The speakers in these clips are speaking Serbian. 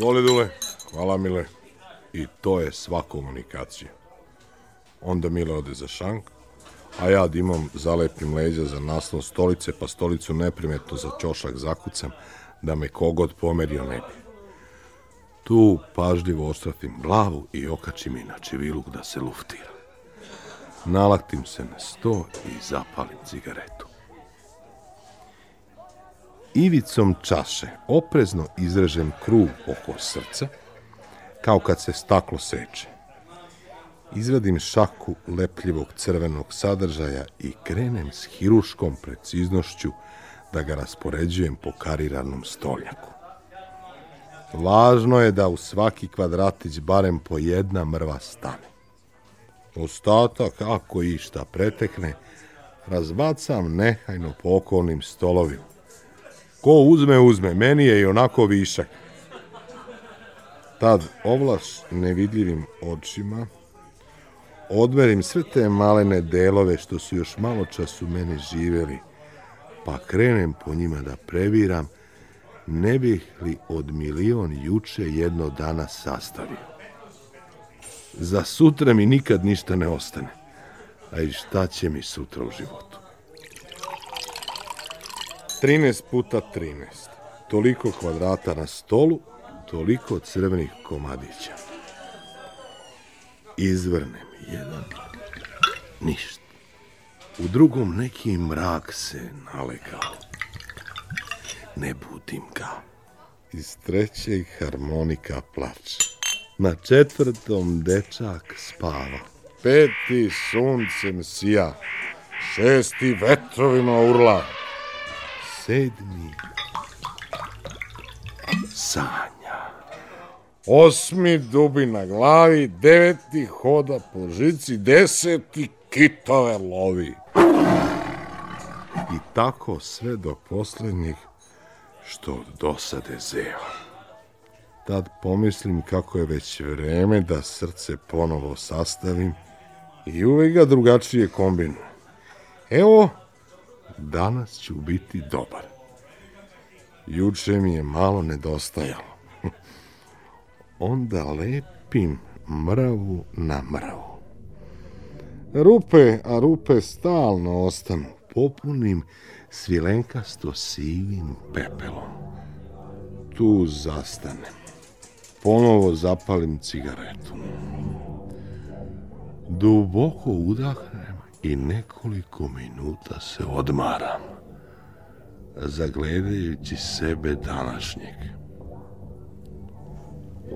Voli Dule, hvala Mile. I to je sva komunikacija. Onda Mile ode za šank, a ja dimom zalepim leđa za naslon stolice, pa stolicu neprimetno za čošak zakucam, da me kogod pomerio ne bi. Tu pažljivo ostratim glavu i okačim i na čiviluk da se luftira. Nalaktim se na sto i zapalim cigaretu. Ivicom čaše oprezno izražem krug oko srca, kao kad se staklo seče. Izvadim šaku lepljivog crvenog sadržaja i krenem s hiruškom preciznošću da ga raspoređujem po kariranom stoljaku. Važno je da u svaki kvadratić barem po jedna mrva stane. Ostatak, ako išta pretekne, razbacam nehajno po okolnim stolovima Ko uzme, uzme. Meni je i onako višak. Tad ovlaš nevidljivim očima odmerim sve te malene delove što su još malo čas u meni živeli, pa krenem po njima da previram, ne bih li od milion juče jedno dana sastavio. Za sutra mi nikad ništa ne ostane, a i šta će mi sutra u životu? 13 puta 13. Toliko kvadrata na stolu, toliko crvenih komadića. Izvrnem jedan, ništa. U drugom neki mrak se nalegao. Ne budim ga. Iz trećeg harmonika plače. Na četvrtom dečak spava. Peti suncem sija, šesti vetrovima urla sedmi Sanja Osmi dubi na glavi, deveti hoda po žici, deseti kitove lovi. I tako sve do poslednjih što od dosade zeva. Tad pomislim kako je već vreme da srce ponovo sastavim i uvek ga drugačije kombinu. Evo, danas ću biti dobar. Juče mi je malo nedostajalo. Onda lepim mravu na mravu. Rupe, a rupe stalno ostanu. Popunim svilenkasto sivim pepelom. Tu zastanem. Ponovo zapalim cigaretu. Duboko udahnem i nekoliko minuta se odmaram, zagledajući sebe današnjeg.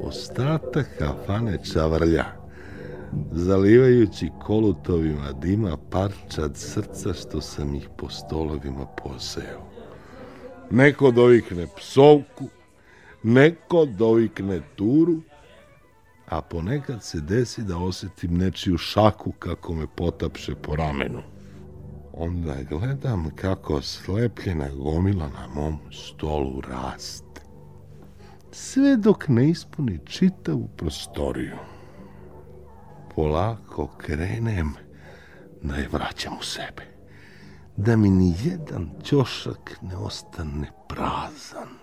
Ostatak kafane čavrlja, zalivajući kolutovima dima parčad srca što sam ih po stolovima poseo. Neko dovikne psovku, neko dovikne turu, a ponekad se desi da osetim nečiju šaku kako me potapše po ramenu. Onda gledam kako slepljena gomila na mom stolu raste. Sve dok ne ispuni čitavu prostoriju. Polako krenem da je vraćam u sebe. Da mi ni jedan ćošak ne ostane prazan.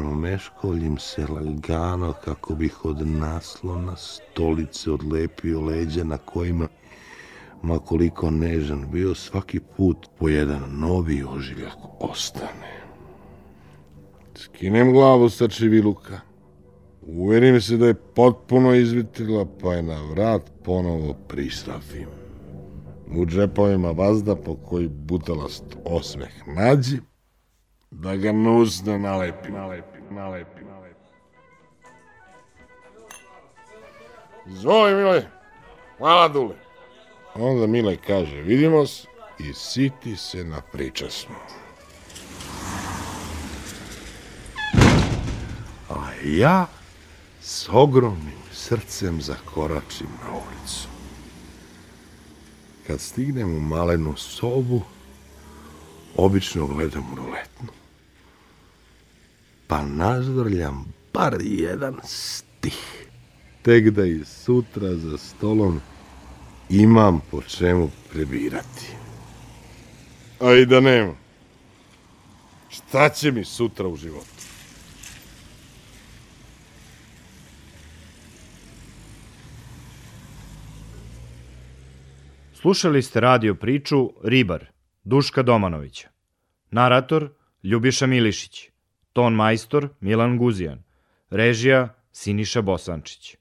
Promeškoljim se lagano kako bih od naslona stolice odlepio leđa na kojima, makoliko nežan bio, svaki put po jedan novi oživljak ostane. Skinem glavu sa čiviluka. Uverim se da je potpuno izvitrila, pa je na vrat ponovo prišrafim. U džepovima vazda po koji butalast osmeh nađi, Da ga nuzno nalepim. Nalepim, nalepim, nalepim. Zove, Mile. Hvala, Dule. Onda Mile kaže, vidimo se i siti se na pričasnu. A ja s ogromnim srcem zakoračim na ulicu. Kad stignem u malenu sobu, obično gledam ruletnu pa nazdrljam par jedan stih. Tek da i sutra za stolom imam po čemu prebirati. A i da nema. Šta će mi sutra u životu? Slušali ste radio priču Ribar, Duška Domanovića. Narator, Ljubiša Milišić. Ton majstor Milan Guzijan. Režija Siniša Bosančić.